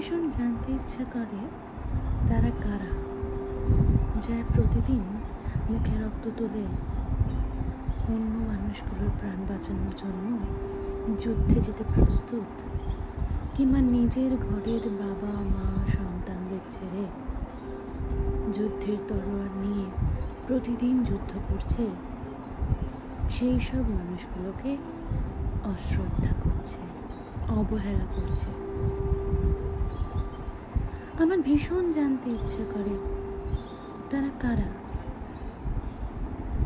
ভীষণ জানতে ইচ্ছা করে তারা কারা? যারা প্রতিদিন মুখে রক্ত তুলে অন্য মানুষগুলোর প্রাণ বাঁচানোর জন্য যুদ্ধে যেতে প্রস্তুত, কিংবা নিজের ঘরের বাবা, মা, সন্তানদের ছেড়ে যুদ্ধের তরোয়ার নিয়ে প্রতিদিন যুদ্ধ করছে, সেই সব মানুষগুলোকে অশ্রদ্ধা করছে, অবহেলা করছে। আমার ভীষণ জানতে ইচ্ছে করে তারা কারা?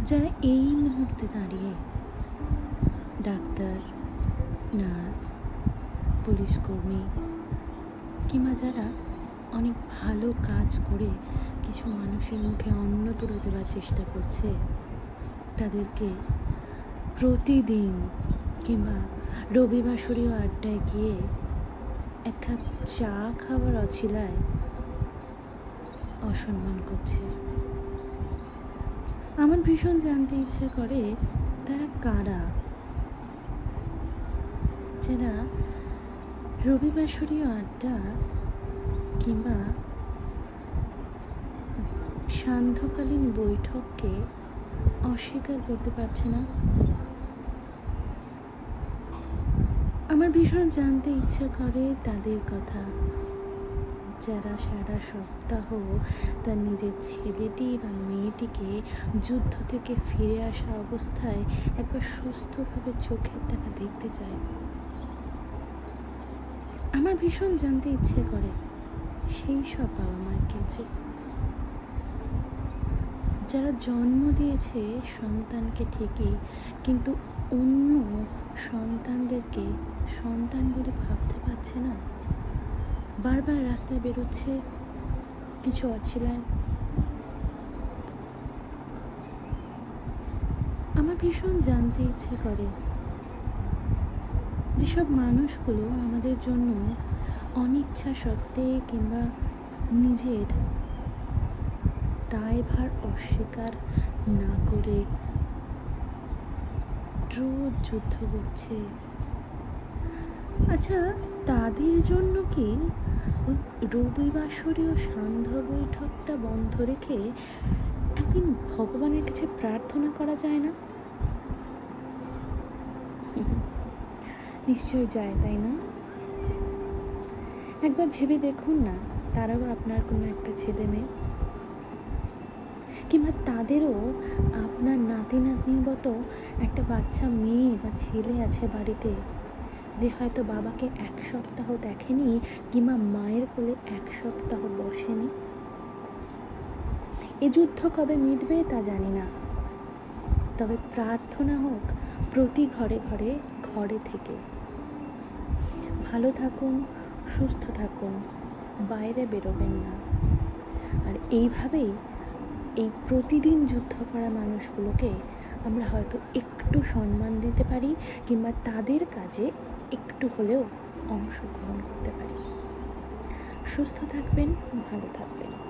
যারা এই মুহূর্তে দাঁড়িয়ে ডাক্তার, নার্স, পুলিশ কর্মী কিংবা যারা অনেক ভালো কাজ করে কিছু মানুষের মুখে অন্ন তুলে দেওয়ার চেষ্টা করছে, তাদেরকে প্রতিদিন কিংবা রবিবাসরীয় আড্ডায় গিয়ে এক কাপ চা খাবার অছিলায় অসম্মান করছে। আমার ভীষণ জানতে ইচ্ছে করে তারা কারা? যারা রবিবাসরীয় আড্ডা কিংবা সান্ধ্যকালীন বৈঠককে অস্বীকার করতে পারছে না। আমার ভীষণ জানতে ইচ্ছে করে তাদের কথা। যারা সারা সপ্তাহ তার নিজের ছেলেটি বা মেয়েটিকে যুদ্ধ থেকে ফিরে আসা অবস্থায় একবার সুস্থভাবে চোখের দেখা দেখতে চায়। আমার ভীষণ জানতে ইচ্ছে করে, সেই সব বাবা মার কাছে। যারা জন্ম দিয়েছে সন্তানকে ঠিকই, কিন্তু অন্য সন্তানদেরকে সন্তান বলে ভাবতে পারছে না। বারবার রাস্তায় বেরোচ্ছে কিছু অছিলায় আমার ভীষণ জানতে ইচ্ছে করে যেসব মানুষগুলো আমাদের জন্য অনিচ্ছা সত্ত্বে কিংবা নিজের দায়ভার অস্বীকার না করে রোজ যুদ্ধ করছে। আচ্ছা তাদের জন্য কি রবিবাসরীয় সান্ধ্য বৈঠকটা বন্ধ রেখে একদিন ভগবানের কাছে প্রার্থনা করা যায় না? নিশ্চয়ই যায়, তাই না? একবার ভেবে দেখুন না, তারাও আপনার কোনো একটা ছেলে মেয়ে। কিংবা তাদেরও আপনার নাতি নাতনির মতো একটা বাচ্চা মেয়ে বা ছেলে আছে বাড়িতে, যে হয়তো বাবাকে এক সপ্তাহ দেখেনি কিংবা মায়ের কোলে এক সপ্তাহ বসেনি? এ যুদ্ধ কবে মিটবে তা জানি না। তবে প্রার্থনা হোক প্রতি ঘরে ঘরে ঘরে থেকে। ভালো থাকুন, সুস্থ থাকুন, বাইরে বেরোবেন না। আর এইভাবেই এই প্রতিদিন যুদ্ধ করা মানুষগুলোকে আমরা হয়তো একটু সম্মান দিতে পারি কিংবা তাদের কাজে একটু হলেও অংশগ্রহণ করতে পারি। সুস্থ থাকবেন, ভালো থাকবেন।